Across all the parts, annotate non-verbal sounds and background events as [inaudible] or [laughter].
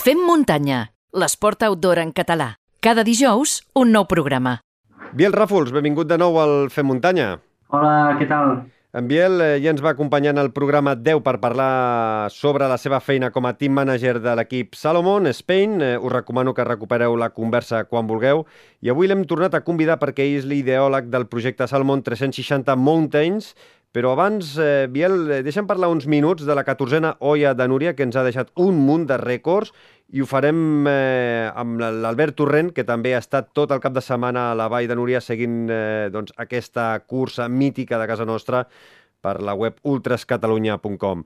Fem muntanya, l'esport outdoor en català. Cada dijous, un nou programa. Biel Ràfols, benvingut de nou al Fem Muntanya. Hola, què tal? En Biel eh, ja ens va acompanyar en el programa 10 per parlar sobre la seva feina com a team manager de l'equip Salomon Spain. Eh, us recomano que recupereu la conversa quan vulgueu. I avui l'hem tornat a convidar perquè ell és l'ideòleg del projecte Salomon 360 Mountains, però abans, eh, Biel, eh, deixa'm parlar uns minuts de la 14a olla de Núria, que ens ha deixat un munt de rècords, i ho farem eh, amb l'Albert Torrent, que també ha estat tot el cap de setmana a la Vall de Núria seguint eh, doncs, aquesta cursa mítica de casa nostra per la web ultrascatalunya.com.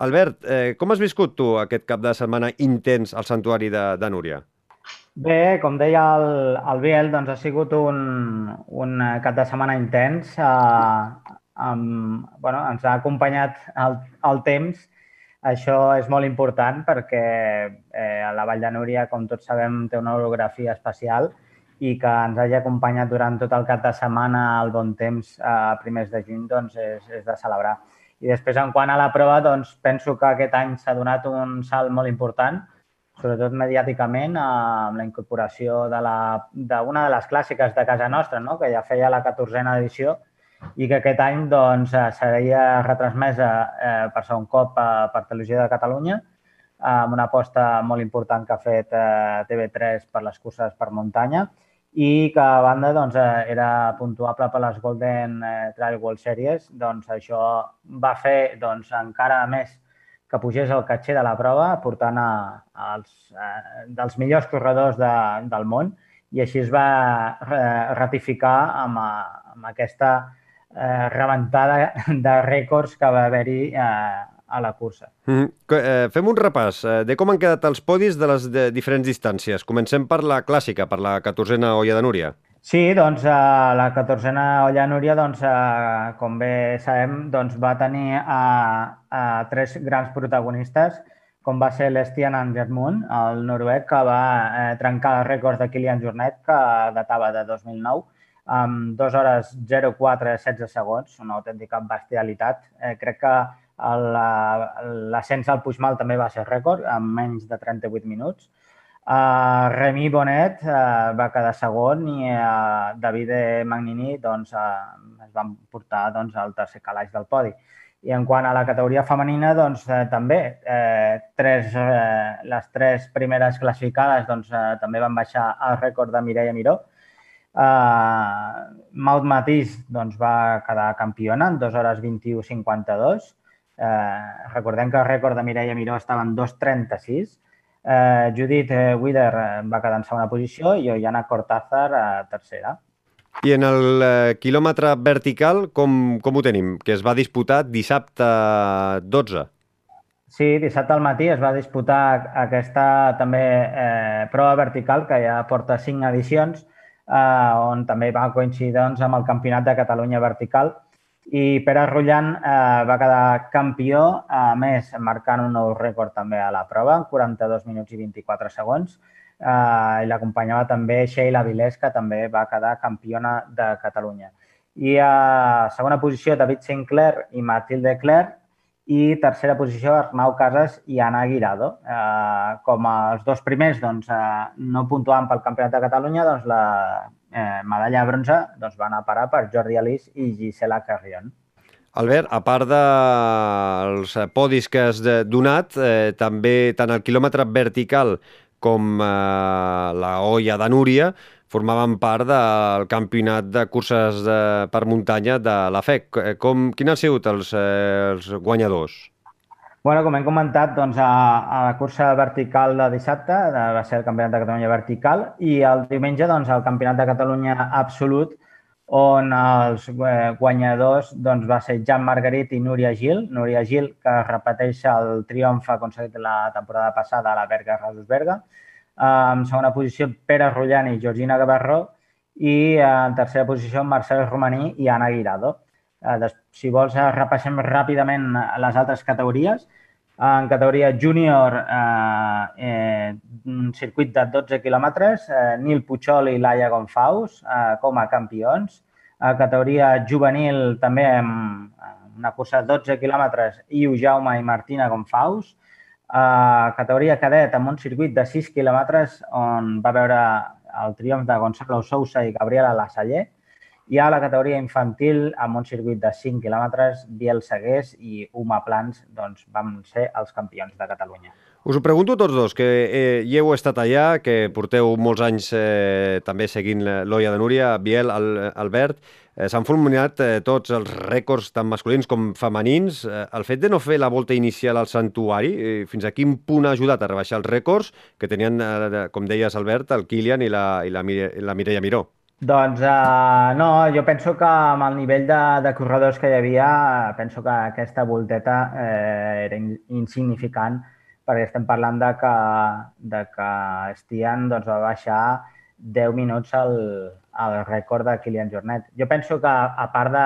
Albert, eh, com has viscut tu aquest cap de setmana intens al santuari de, de Núria? Bé, com deia el, el Biel, doncs ha sigut un, un cap de setmana intens. Eh, amb, bueno, ens ha acompanyat el, el temps. Això és molt important perquè eh, la Vall de Núria, com tots sabem, té una orografia especial i que ens hagi acompanyat durant tot el cap de setmana al bon temps a primers de juny doncs és, és de celebrar. I després, en quant a la prova, doncs, penso que aquest any s'ha donat un salt molt important, sobretot mediàticament, amb la incorporació d'una de, de les clàssiques de casa nostra, no? que ja feia la 14a edició, i que aquest any doncs, eh, seria retransmesa eh, per segon cop eh, per Televisió de Catalunya amb una aposta molt important que ha fet eh, TV3 per les curses per muntanya i que a banda doncs, eh, era puntuable per les Golden eh, Trail World Series. Doncs això va fer doncs, encara més que pugés el catxer de la prova, portant a, a als, eh, dels millors corredors de, del món i així es va ratificar amb, amb aquesta eh, rebentada [laughs] de rècords que va haver-hi eh, a la cursa. Mm -hmm. eh, fem un repàs eh, de com han quedat els podis de les de diferents distàncies. Comencem per la clàssica, per la 14a olla de Núria. Sí, doncs eh, la 14a olla de Núria, doncs, eh, com bé sabem, doncs, va tenir eh, eh, tres grans protagonistes, com va ser l'Estian Andersmund, el noruec, que va eh, trencar el rècord de Kilian Jornet, que datava de 2009, amb 2 hores 04 16 segons, una autèntica bestialitat. Eh, crec que l'ascens al Puigmal també va ser rècord, amb menys de 38 minuts. Uh, Remy Bonet uh, va quedar segon i uh, David Magnini doncs, uh, es van portar doncs, al tercer calaix del podi. I en quant a la categoria femenina, doncs, eh, també eh, tres, eh, les tres primeres classificades doncs, eh, també van baixar el rècord de Mireia Miró, Uh, Maud Matís doncs, va quedar campiona en 2 hores 21.52. Uh, recordem que el rècord de Mireia Miró estava en 2.36. Uh, Judith Wider va quedar en segona posició i Oiana Cortázar a tercera. I en el eh, quilòmetre vertical, com, com ho tenim? Que es va disputar dissabte 12. Sí, dissabte al matí es va disputar aquesta també eh, prova vertical que ja porta cinc edicions eh, on també va coincidir doncs, amb el Campionat de Catalunya Vertical i Pere Rullant eh, va quedar campió, a més, marcant un nou rècord també a la prova, en 42 minuts i 24 segons. Eh, l'acompanyava també Sheila Vilés, que també va quedar campiona de Catalunya. I a segona posició, David Sinclair i Matilde Clerc, i tercera posició Arnau Casas i Anna Guirado. Eh, com els dos primers doncs, eh, no puntuaven pel Campionat de Catalunya, doncs la eh, medalla de bronze doncs, va anar a parar per Jordi Alís i Gisela Carrion. Albert, a part dels podis que has donat, eh, també tant el quilòmetre vertical com eh, la olla de Núria formaven part del campionat de curses de, per muntanya de la FEC. Eh, com, quins han sigut els, eh, els guanyadors? Bueno, com hem comentat, doncs, a, a la cursa vertical de dissabte va ser el Campionat de Catalunya vertical i el diumenge doncs, el Campionat de Catalunya absolut on els eh, guanyadors doncs, va ser Jan Margarit i Núria Gil. Núria Gil, que repeteix el triomf aconseguit la temporada passada a la Berga Rasus Berga. En segona posició, Pere Rullant i Georgina Gavarró. I en tercera posició, Marcel Romaní i Anna Guirado. Eh, si vols, eh, repassem ràpidament les altres categories. En categoria júnior, eh, eh, un circuit de 12 quilòmetres, eh, Nil Puigol i Laia Gonfaus eh, com a campions. A categoria juvenil, també amb una cursa de 12 quilòmetres, Iu Jaume i Martina Gonfaus a categoria cadet amb un circuit de 6 quilòmetres on va veure el triomf de Gonzalo Sousa i Gabriela Lassaller i a la categoria infantil amb un circuit de 5 quilòmetres, Biel Segués i Uma Plans doncs, vam ser els campions de Catalunya. Us ho pregunto tots dos, que eh, hi heu estat allà, que porteu molts anys eh, també seguint l'Oia de Núria, Biel, el, Albert, eh, s'han fulminat eh, tots els rècords tant masculins com femenins. Eh, el fet de no fer la volta inicial al santuari, eh, fins a quin punt ha ajudat a rebaixar els rècords que tenien, eh, com deies, Albert, el Kilian i la, i la, la Mireia Miró? Doncs uh, no, jo penso que amb el nivell de, de corredors que hi havia, penso que aquesta volteta eh, era in, insignificant perquè estem parlant de que, de que Stian doncs, va baixar 10 minuts al, al rècord de Kilian Jornet. Jo penso que, a part de,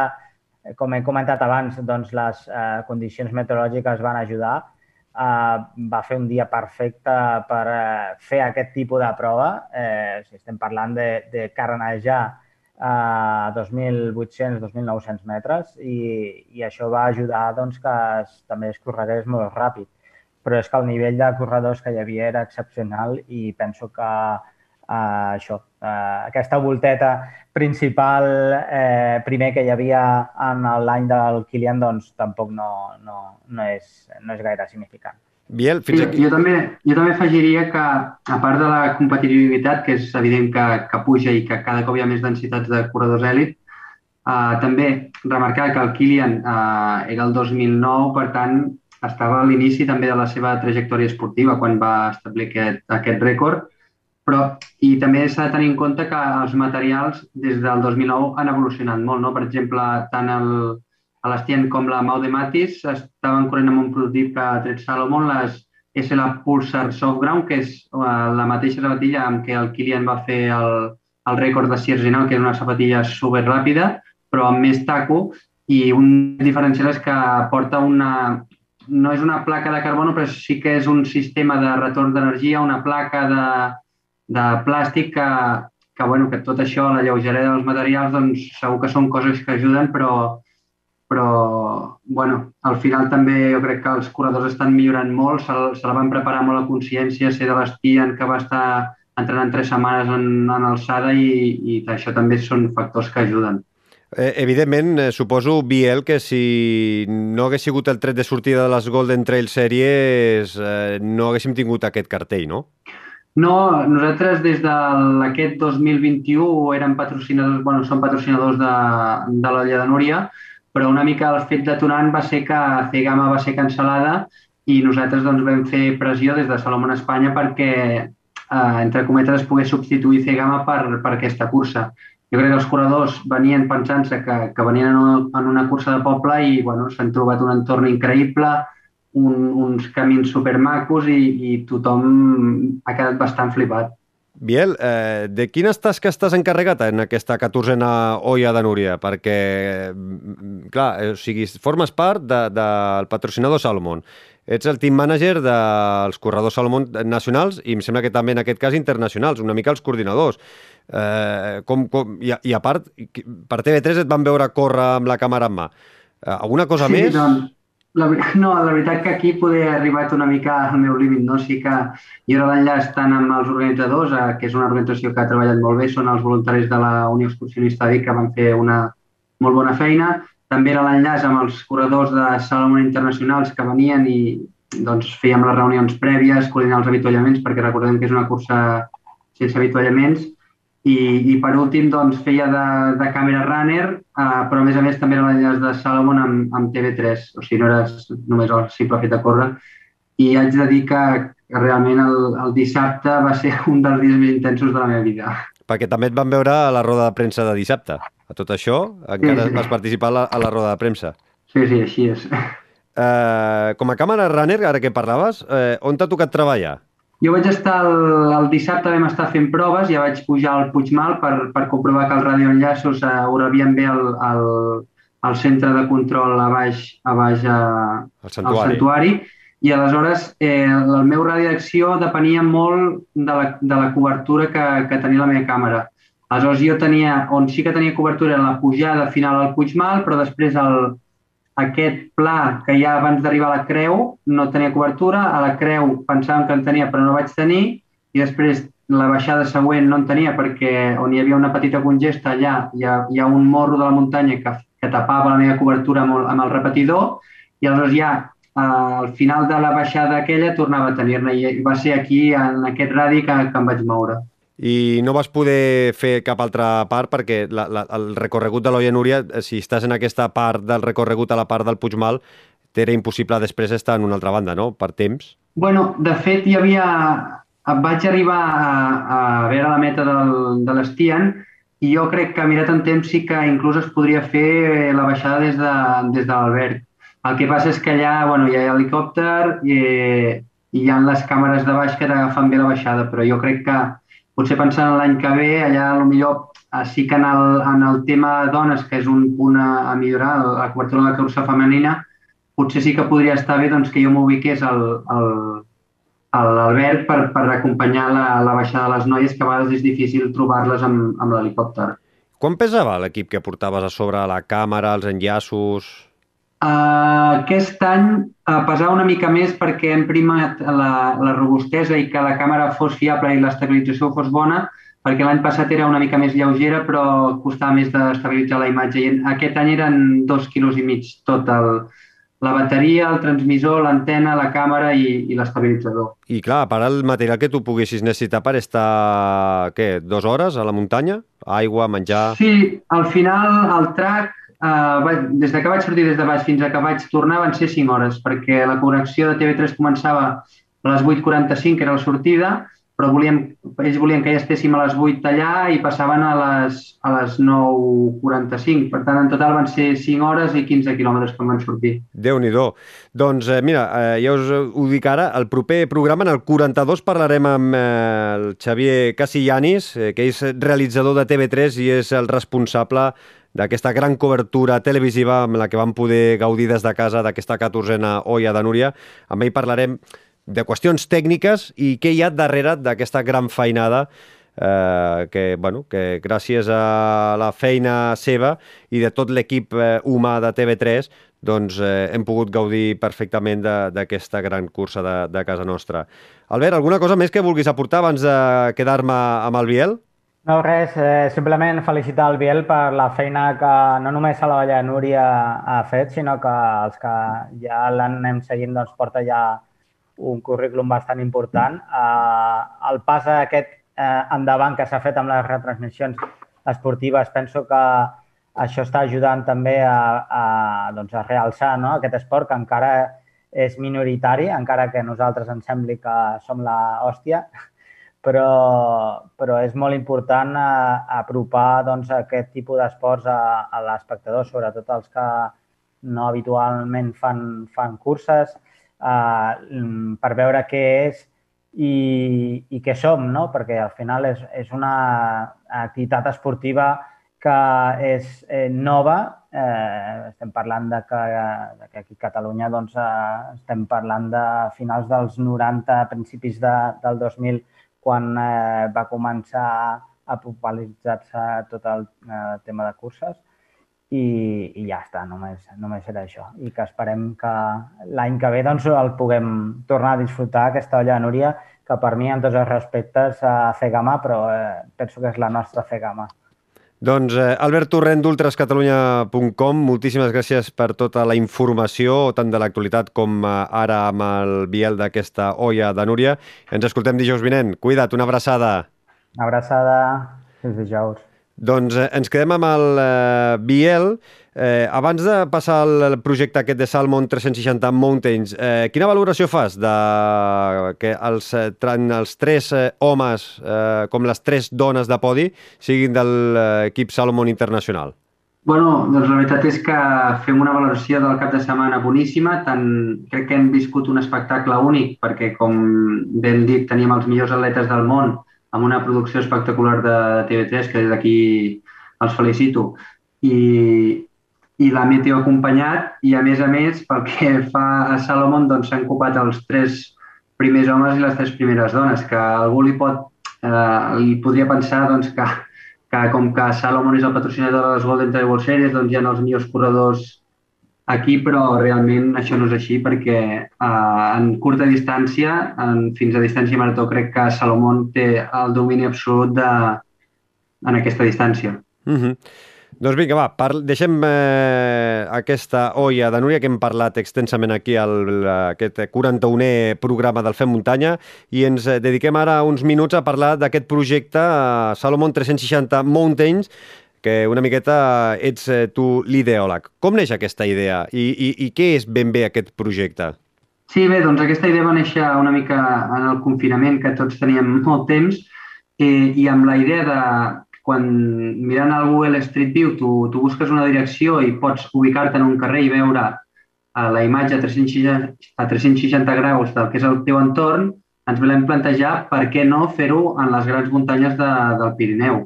com he comentat abans, doncs les eh, condicions meteorològiques van ajudar, eh, va fer un dia perfecte per eh, fer aquest tipus de prova. Eh, si estem parlant de, de carrenejar a 2.800-2.900 metres i, i això va ajudar doncs, que es, també es corregués molt ràpid però és que el nivell de corredors que hi havia era excepcional i penso que uh, això, uh, aquesta volteta principal eh, primer que hi havia en l'any del Kilian doncs tampoc no, no, no, és, no és gaire significant. Biel, fins aquí... Jo, jo, també, jo també afegiria que, a part de la competitivitat, que és evident que, que puja i que cada cop hi ha més densitats de corredors èlit, uh, també remarcar que el Kilian uh, era el 2009, per tant, estava a l'inici també de la seva trajectòria esportiva quan va establir aquest, aquest rècord, però i també s'ha de tenir en compte que els materials des del 2009 han evolucionat molt. No? Per exemple, tant el, l'Estien com la Mau de Matis estaven corrent amb un prototip que ha tret Salomon, les SL Pulsar Soft Ground, que és eh, la mateixa sapatilla amb què el Kilian va fer el, el rècord de Sierzinal, que és una sapatilla super ràpida, però amb més taco, i un diferencial és que porta una, no és una placa de carbono, però sí que és un sistema de retorn d'energia, una placa de, de plàstic que, que, bueno, que tot això, la lleugeresa dels materials, doncs segur que són coses que ajuden, però, però bueno, al final també jo crec que els corredors estan millorant molt, se, se la van preparar molt a consciència, ser de l'Estian que va estar entrenant tres setmanes en, en alçada i, i això també són factors que ajuden. Eh, evidentment, eh, suposo, Biel, que si no hagués sigut el tret de sortida de les Golden Trail Series, eh, no haguéssim tingut aquest cartell, no? No, nosaltres des d'aquest 2021 érem patrocinadors, bueno, som patrocinadors de, de l'Olla de Núria, però una mica el fet detonant va ser que Cegama va ser cancel·lada i nosaltres doncs, vam fer pressió des de Salomon Espanya perquè, eh, entre cometes, es pogués substituir Cegama per, per aquesta cursa. Jo crec que els corredors venien pensant-se que, que venien en una, en una cursa de poble i bueno, s'han trobat un entorn increïble, un, uns camins supermacos i, i tothom ha quedat bastant flipat. Biel, eh, de quines tasques estàs encarregat en aquesta catorzena olla de Núria? Perquè, mm, clar, eh, o sigui, formes part de, del patrocinador Salomon. Ets el team manager dels corredors Salomon nacionals i em sembla que també en aquest cas internacionals, una mica els coordinadors. Eh, com, com, i, I a part, per TV3 et van veure córrer amb la càmera en mà. Eh, alguna cosa sí, més? Doncs, la, [laughs] no, la veritat que aquí poder arribat una mica al meu límit. No? Sí que jo era l'enllaç tant amb els organitzadors, eh, que és una organització que ha treballat molt bé, són els voluntaris de la Unió Excursionista Vic, que van fer una molt bona feina. També era l'enllaç amb els corredors de Salomon Internacionals que venien i doncs, fèiem les reunions prèvies, coordinar els avituallaments, perquè recordem que és una cursa sense avituallaments i, i per últim doncs, feia de, de càmera runner, uh, però a més a més també era l'enllaç de Salomon amb, amb TV3, o sigui, no era només el simple fet de córrer. I haig de dir que, que realment el, el dissabte va ser [laughs] un dels dies més intensos de la meva vida. Perquè també et van veure a la roda de premsa de dissabte. A tot això encara sí, sí. vas participar a la, a la roda de premsa. Sí, sí, així és. Uh, com a càmera runner, ara que parlaves, uh, on t'ha tocat treballar? Jo vaig estar el, el dissabte, vam estar fent proves, ja vaig pujar al Puigmal per, per comprovar que els radioenllaços eh, ho rebien bé al, al, al centre de control a baix, a baix a, el santuari. al santuari. I aleshores eh, el meu radi d'acció depenia molt de la, de la cobertura que, que tenia la meva càmera. Aleshores jo tenia, on sí que tenia cobertura en la pujada final al Puigmal, però després el, aquest pla que ha abans d'arribar a la creu no tenia cobertura, a la creu pensàvem que en tenia però no vaig tenir i després la baixada següent no en tenia perquè on hi havia una petita congesta allà hi ha, hi ha un morro de la muntanya que, que tapava la meva cobertura amb el, amb el repetidor i aleshores ja eh, al final de la baixada aquella tornava a tenir-ne i va ser aquí en aquest radi que, que em vaig moure i no vas poder fer cap altra part perquè la, la, el recorregut de l'Oia Núria, eh, si estàs en aquesta part del recorregut a la part del Puigmal, t'era impossible després estar en una altra banda, no?, per temps. Bueno, de fet, hi havia... Vaig arribar a, a veure la meta del, de l'Estian i jo crec que mirat en temps sí que inclús es podria fer la baixada des de, des de l'Albert. El que passa és que allà bueno, hi ha helicòpter i, i hi ha les càmeres de baix que t'agafen bé la baixada, però jo crec que potser pensant en l'any que ve, allà millor eh, sí que en el, en el tema de dones, que és un punt a, a millorar, la cobertura de la cursa femenina, potser sí que podria estar bé doncs, que jo m'ubiqués al, al, a l'Albert per, per acompanyar la, la baixada de les noies, que a vegades és difícil trobar-les amb, amb l'helicòpter. Quan pesava l'equip que portaves a sobre la càmera, els enllaços? Uh, aquest any uh, pesava una mica més perquè hem primat la, la robustesa i que la càmera fos fiable i l'estabilització fos bona, perquè l'any passat era una mica més lleugera però costava més d'estabilitzar la imatge i aquest any eren dos quilos i mig tot el, la bateria, el transmissor, l'antena, la càmera i, i l'estabilitzador. I clar, a part el material que tu poguessis necessitar per estar, què, dues hores a la muntanya? Aigua, menjar... Sí, al final el track Uh, des de que vaig sortir des de baix fins a que vaig tornar van ser 5 hores, perquè la connexió de TV3 començava a les 8.45, que era la sortida, però volíem, ells volien que ja estéssim a les 8 allà i passaven a les, a les 9.45. Per tant, en total van ser 5 hores i 15 quilòmetres que van sortir. déu nhi Doncs eh, mira, eh, ja us ho dic ara, el proper programa, en el 42, parlarem amb eh, el Xavier Casillanis, eh, que és realitzador de TV3 i és el responsable d'aquesta gran cobertura televisiva amb la que vam poder gaudir des de casa d'aquesta 14a Oia de Núria. Amb ell parlarem de qüestions tècniques i què hi ha darrere d'aquesta gran feinada eh, que, bueno, que gràcies a la feina seva i de tot l'equip eh, humà de TV3 doncs eh, hem pogut gaudir perfectament d'aquesta gran cursa de, de casa nostra. Albert, alguna cosa més que vulguis aportar abans de quedar-me amb el Biel? No, res, eh, simplement felicitar el Biel per la feina que no només a la Valla Núria ha fet, sinó que els que ja l'anem seguint doncs, porta ja un currículum bastant important. Eh, el pas aquest eh, endavant que s'ha fet amb les retransmissions esportives, penso que això està ajudant també a, a, doncs, a realçar no? aquest esport que encara és minoritari, encara que nosaltres ens sembli que som la hòstia, però, però és molt important a, eh, a apropar doncs, aquest tipus d'esports a, a l'espectador, sobretot els que no habitualment fan, fan curses, eh, per veure què és i, i què som, no? perquè al final és, és una activitat esportiva que és eh, nova. Eh, estem parlant de que, de que aquí a Catalunya doncs, eh, estem parlant de finals dels 90, principis de, del 2000, quan eh, va començar a popularitzar-se tot el eh, tema de curses i, i ja està, només, només era això. I que esperem que l'any que ve doncs, el puguem tornar a disfrutar, aquesta olla de Núria, que per mi, en tots els respectes, a Cegama, però eh, penso que és la nostra Cegama. Doncs eh, Albert Torrent d'ultrascatalunya.com, moltíssimes gràcies per tota la informació, tant de l'actualitat com eh, ara amb el Biel d'aquesta olla de Núria. Ens escoltem dijous vinent. Cuida't, una abraçada. Una abraçada. Fins dijous. Doncs eh, ens quedem amb el eh, Biel. Eh, abans de passar al projecte aquest de Salmon 360 Mountains, eh, quina valoració fas de que els, eh, els tres eh, homes, eh, com les tres dones de podi, siguin de l'equip Salomon Internacional? Bueno, doncs la veritat és que fem una valoració del cap de setmana boníssima. Tant, crec que hem viscut un espectacle únic perquè, com ben dit, teníem els millors atletes del món amb una producció espectacular de TV3, que des d'aquí els felicito. I, i la Meteo acompanyat i, a més a més, pel que fa a Salomon, doncs s'han copat els tres primers homes i les tres primeres dones, que algú li pot eh, li podria pensar doncs, que, que com que Salomon és el patrocinador de les Golden Travel Series, doncs hi ha els millors corredors aquí, però realment això no és així perquè eh, en curta distància, en, fins a distància marató, crec que Salomón té el domini absolut de, en aquesta distància. Mm -hmm. Doncs vinga, va, par... deixem eh, aquesta olla de Núria que hem parlat extensament aquí al aquest 41è programa del Fem Muntanya i ens dediquem ara uns minuts a parlar d'aquest projecte eh, Salomon 360 Mountains que una miqueta ets eh, tu l'ideòleg. Com neix aquesta idea i, i, i què és ben bé aquest projecte? Sí, bé, doncs aquesta idea va néixer una mica en el confinament, que tots teníem molt temps, eh, i amb la idea de, quan mirant al Google Street View tu, tu busques una direcció i pots ubicar-te en un carrer i veure eh, la imatge a 360, a 360 graus del que és el teu entorn, ens volem plantejar per què no fer-ho en les grans muntanyes de, del Pirineu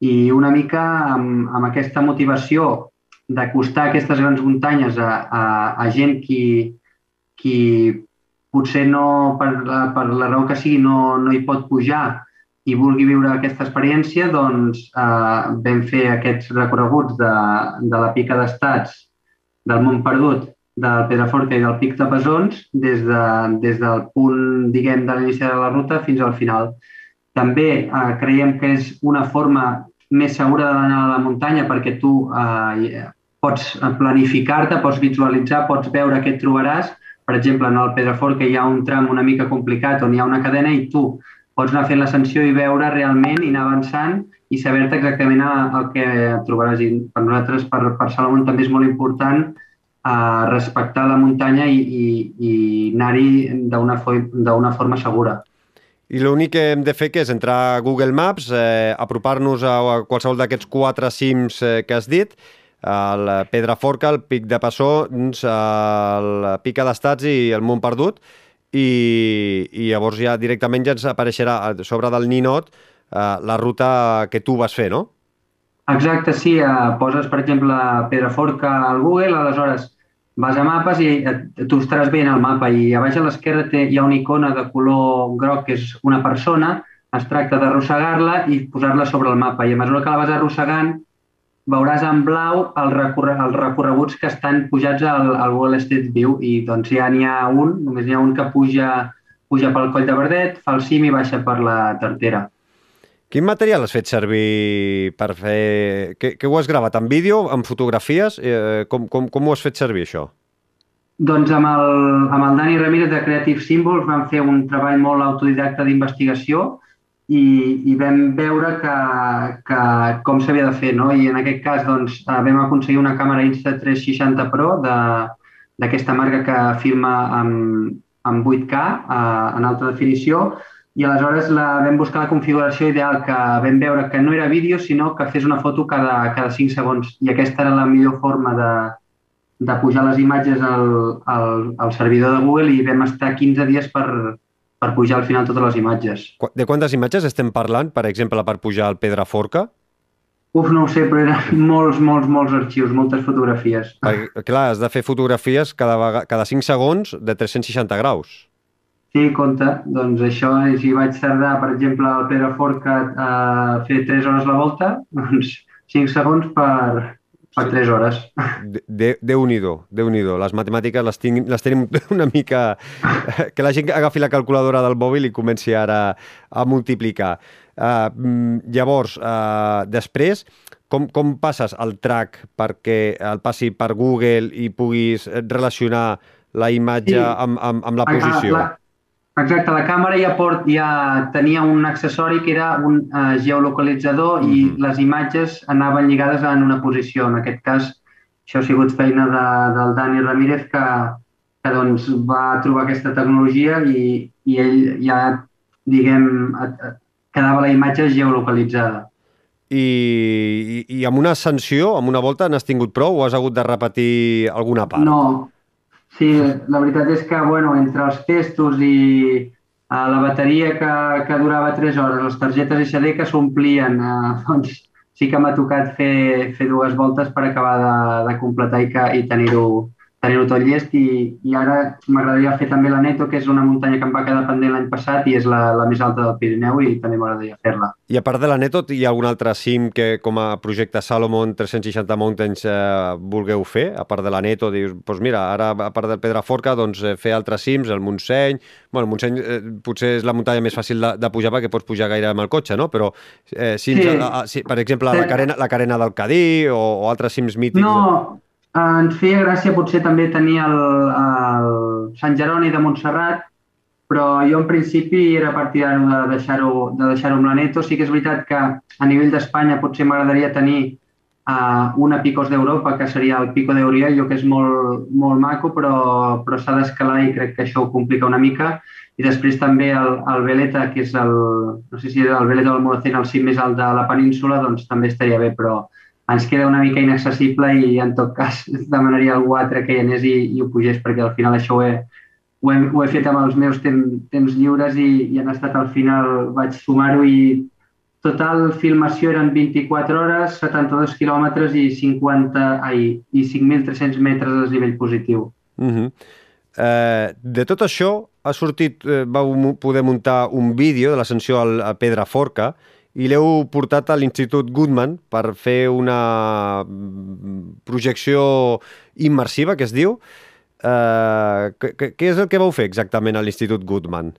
i una mica amb, amb aquesta motivació d'acostar aquestes grans muntanyes a, a, a gent qui, qui potser no, per la, per la raó que sigui, no, no hi pot pujar i vulgui viure aquesta experiència, doncs eh, vam fer aquests recorreguts de, de la pica d'estats, del món perdut, del Pedraforca i del Pic de Besons, des, de, des del punt, diguem, de l'inici de la ruta fins al final. També eh, creiem que és una forma més segura d'anar a la muntanya perquè tu eh, pots planificar-te, pots visualitzar, pots veure què et trobaràs. Per exemple, en el Pedraforca hi ha un tram una mica complicat on hi ha una cadena i tu pots anar fent l'ascensió i veure realment i anar avançant i saber-te exactament el que trobaràs. I per nosaltres, per, per Salomon, també és molt important eh, respectar la muntanya i, i, i anar-hi d'una forma segura. I l'únic que hem de fer que és entrar a Google Maps, eh, apropar-nos a, a qualsevol d'aquests quatre cims eh, que has dit, el Pedraforca, el Pic de Passó, el Pica d'Estats i el Mont Perdut, i, i llavors ja directament ja ens apareixerà sobre del Ninot eh, la ruta que tu vas fer, no? Exacte, sí. Eh, poses, per exemple, Pedraforca al Google, aleshores vas a mapes i tu estaràs veient el mapa i a baix a l'esquerra hi ha una icona de color groc que és una persona, es tracta d'arrossegar-la i posar-la sobre el mapa i a mesura que la vas arrossegant veuràs en blau el recorre, els recorreguts que estan pujats al, al Google Street View i doncs ja n'hi ha un, només n'hi ha un que puja, puja pel coll de Verdet, fa el cim i baixa per la tartera. Quin material has fet servir per fer... Que, que ho has gravat? En vídeo? En fotografies? Eh, com, com, com ho has fet servir, això? Doncs amb el, amb el Dani Ramírez de Creative Symbols vam fer un treball molt autodidacta d'investigació i, i vam veure que, que com s'havia de fer, no? I en aquest cas doncs, eh, vam aconseguir una càmera Insta360 Pro d'aquesta marca que filma amb, amb 8K eh, en alta definició i aleshores la, vam buscar la configuració ideal que vam veure que no era vídeo sinó que fes una foto cada, cada 5 segons i aquesta era la millor forma de, de pujar les imatges al, al, al servidor de Google i vam estar 15 dies per, per pujar al final totes les imatges. De quantes imatges estem parlant, per exemple, per pujar al Pedraforca? Uf, no ho sé, però eren [laughs] molts, molts, molts arxius, moltes fotografies. Perquè, clar, has de fer fotografies cada, cada 5 segons de 360 graus. Sí, compte. Doncs això, si vaig tardar, per exemple, al Pere Forca a fer 3 hores la volta, [laughs] doncs 5 segons per, per 3 hores. De, Déu-n'hi-do, déu nhi déu Les matemàtiques les, tinc, les tenim [laughs] una mica... Que la gent agafi la calculadora del mòbil i comenci ara a multiplicar. Uh, llavors, uh, després, com, com passes el track perquè el passi per Google i puguis relacionar la imatge sí. amb, amb, amb la posició? La, Exacte, la càmera ja, port, ja tenia un accessori que era un uh, geolocalitzador mm -hmm. i mhm. les imatges anaven lligades en una posició. En aquest cas, això ha sigut feina de, del Dani Ramírez que, que doncs, va trobar aquesta tecnologia i, i ell ja, diguem, quedava la imatge geolocalitzada. I, i, i amb una ascensió, amb una volta, n'has tingut prou o has hagut de repetir alguna part? No, Sí, la veritat és que, bueno, entre els testos i uh, la bateria que, que durava 3 hores, les targetes SD que s'omplien, uh, [laughs] doncs sí que m'ha tocat fer, fer dues voltes per acabar de, de completar i, que, i tenir-ho tenir-ho tot llest i, i ara m'agradaria fer també la Neto, que és una muntanya que em va quedar pendent l'any passat i és la, la més alta del Pirineu i també m'agradaria fer-la. I a part de la Neto, hi ha algun altre cim que com a projecte Salomon 360 Mountains eh, vulgueu fer? A part de la Neto, dius, doncs mira, ara a part del Pedraforca, doncs eh, fer altres cims, el Montseny... Bueno, el Montseny eh, potser és la muntanya més fàcil de, de pujar perquè pots pujar gaire amb el cotxe, no? Però eh, cims, sí. a, a, sí, per exemple, la carena, la carena del Cadí o, o altres cims mítics... No, ens feia gràcia potser també tenir el, el Sant Jeroni de Montserrat, però jo en principi era partidari de deixar-ho de deixar amb la Neto. Sí que és veritat que a nivell d'Espanya potser m'agradaria tenir uh, una Picos d'Europa, que seria el Pico d'Oriello, que és molt, molt maco, però, però s'ha d'escalar i crec que això ho complica una mica. I després també el, el Veleta, que és el, no sé si el Veleta del Molocén, el cim més alt de la península, doncs també estaria bé, però ens queda una mica inaccessible i en tot cas demanaria algú altre que hi anés i, i ho pugés perquè al final això ho he, ho he, ho he fet amb els meus temps, temps lliures i, i han estat al final, vaig sumar-ho i total filmació eren 24 hores, 72 quilòmetres i 50, ai, i 5.300 metres de desnivell positiu. Uh -huh. eh, de tot això ha sortit, eh, vau poder muntar un vídeo de l'ascensió a Pedra Forca i l'heu portat a l'Institut Goodman per fer una projecció immersiva, que es diu. Uh, què, què és el que vau fer exactament a l'Institut Goodman?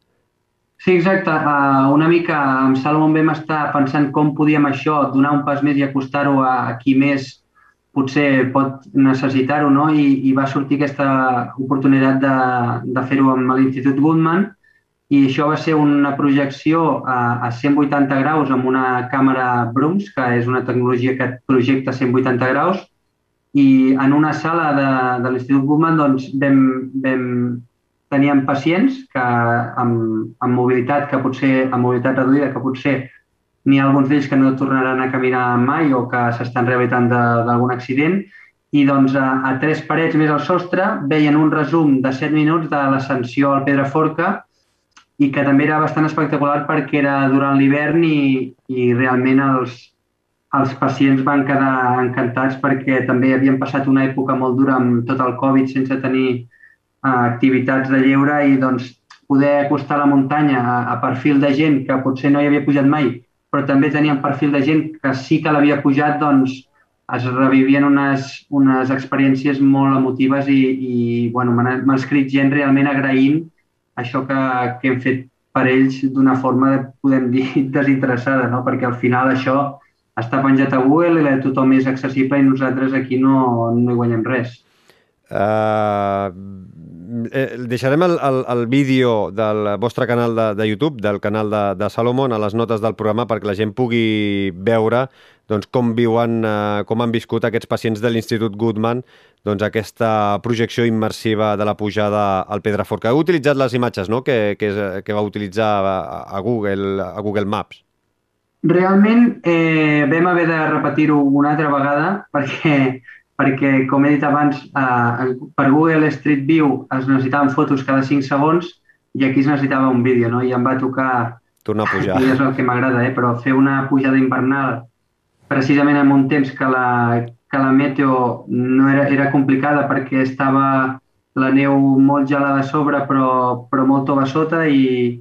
Sí, exacte. Uh, una mica amb Salomon vam estar pensant com podíem això, donar un pas més i acostar-ho a, a qui més potser pot necessitar-ho, no? I, I va sortir aquesta oportunitat de, de fer-ho amb l'Institut Goodman, i això va ser una projecció a, a 180 graus amb una càmera Brooms, que és una tecnologia que projecta 180 graus, i en una sala de, de l'Institut Guttmann doncs, vam, vam, teníem pacients que amb, amb mobilitat que potser amb mobilitat reduïda que potser n'hi ha alguns d'ells que no tornaran a caminar mai o que s'estan rehabilitant d'algun accident. I doncs a, a tres parets més al sostre veien un resum de 7 minuts de l'ascensió al Pedraforca i que també era bastant espectacular perquè era durant l'hivern i, i realment els, els pacients van quedar encantats perquè també havien passat una època molt dura amb tot el Covid sense tenir uh, activitats de lleure i doncs poder acostar la muntanya a, a perfil de gent que potser no hi havia pujat mai, però també tenien perfil de gent que sí que l'havia pujat, doncs es revivien unes, unes experiències molt emotives i, i bueno, m'ha escrit gent realment agraint això que, que hem fet per ells d'una forma, podem dir, [laughs] desinteressada, no? perquè al final això està penjat a Google i tothom és accessible i nosaltres aquí no, no hi guanyem res. Uh, eh, deixarem el, el, el vídeo del vostre canal de, de YouTube, del canal de, de Salomon, a les notes del programa perquè la gent pugui veure doncs, com viuen, eh, com han viscut aquests pacients de l'Institut Goodman doncs, aquesta projecció immersiva de la pujada al Pedraforca. Heu utilitzat les imatges no? que, que, que va utilitzar a, a, Google, a Google Maps. Realment eh, vam haver de repetir-ho una altra vegada perquè, perquè com he dit abans, eh, per Google Street View es necessitaven fotos cada 5 segons i aquí es necessitava un vídeo, no? I em va tocar... Tornar a pujar. I és el que m'agrada, eh? Però fer una pujada invernal precisament en un temps que la, que la meteo no era, era complicada perquè estava la neu molt gelada a sobre però, però molt tova sota i,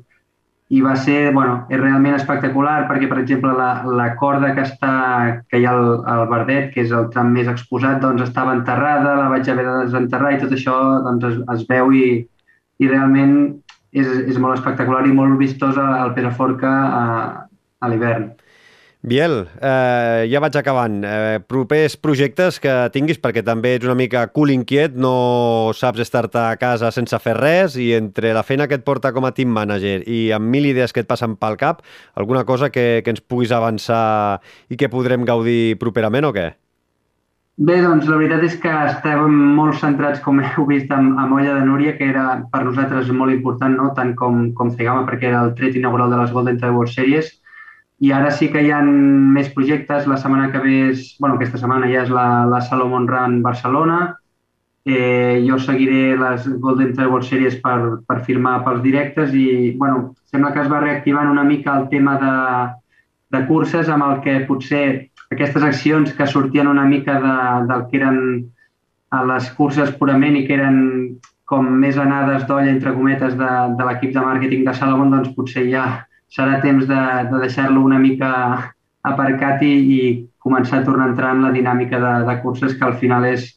i va ser, bueno, és realment espectacular perquè, per exemple, la, la corda que, està, que hi ha al, al Verdet, que és el tram més exposat, doncs estava enterrada, la vaig haver de desenterrar i tot això doncs, es, es veu i, i realment és, és molt espectacular i molt vistós al Pedraforca a, a l'hivern. Biel, eh, ja vaig acabant. Eh, propers projectes que tinguis, perquè també ets una mica cool inquiet, no saps estar-te a casa sense fer res, i entre la feina que et porta com a team manager i amb mil idees que et passen pel cap, alguna cosa que, que ens puguis avançar i que podrem gaudir properament o què? Bé, doncs la veritat és que estàvem molt centrats, com heu vist, amb, amb Olla de Núria, que era per nosaltres molt important, no? tant com, com Cegama, perquè era el tret inaugural de les Golden World Series, i ara sí que hi ha més projectes. La setmana que ve, és, bueno, aquesta setmana ja és la, la Salomon Run Barcelona. Eh, jo seguiré les Golden World Series per, per firmar pels directes i bueno, sembla que es va reactivant una mica el tema de, de curses amb el que potser aquestes accions que sortien una mica de, del que eren a les curses purament i que eren com més anades d'olla, entre cometes, de, de l'equip de màrqueting de Salomon, doncs potser ja serà temps de, de deixar-lo una mica aparcat i, i començar a tornar a entrar en la dinàmica de, de curses que al final és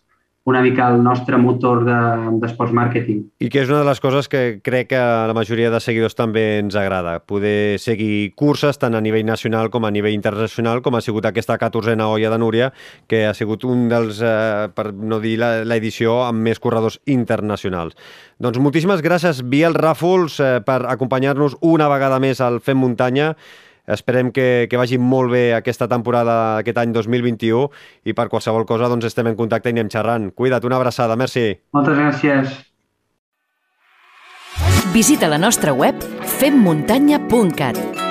una mica el nostre motor d'esports de, màrqueting. I que és una de les coses que crec que a la majoria de seguidors també ens agrada, poder seguir curses tant a nivell nacional com a nivell internacional, com ha sigut aquesta 14a olla de Núria, que ha sigut un dels, eh, per no dir l'edició, amb més corredors internacionals. Doncs moltíssimes gràcies, Biel Ràfols, eh, per acompanyar-nos una vegada més al Fem Muntanya. Esperem que, que vagi molt bé aquesta temporada, aquest any 2021, i per qualsevol cosa doncs estem en contacte i anem xerrant. Cuida't, una abraçada, merci. Moltes gràcies. Visita la nostra web femmuntanya.cat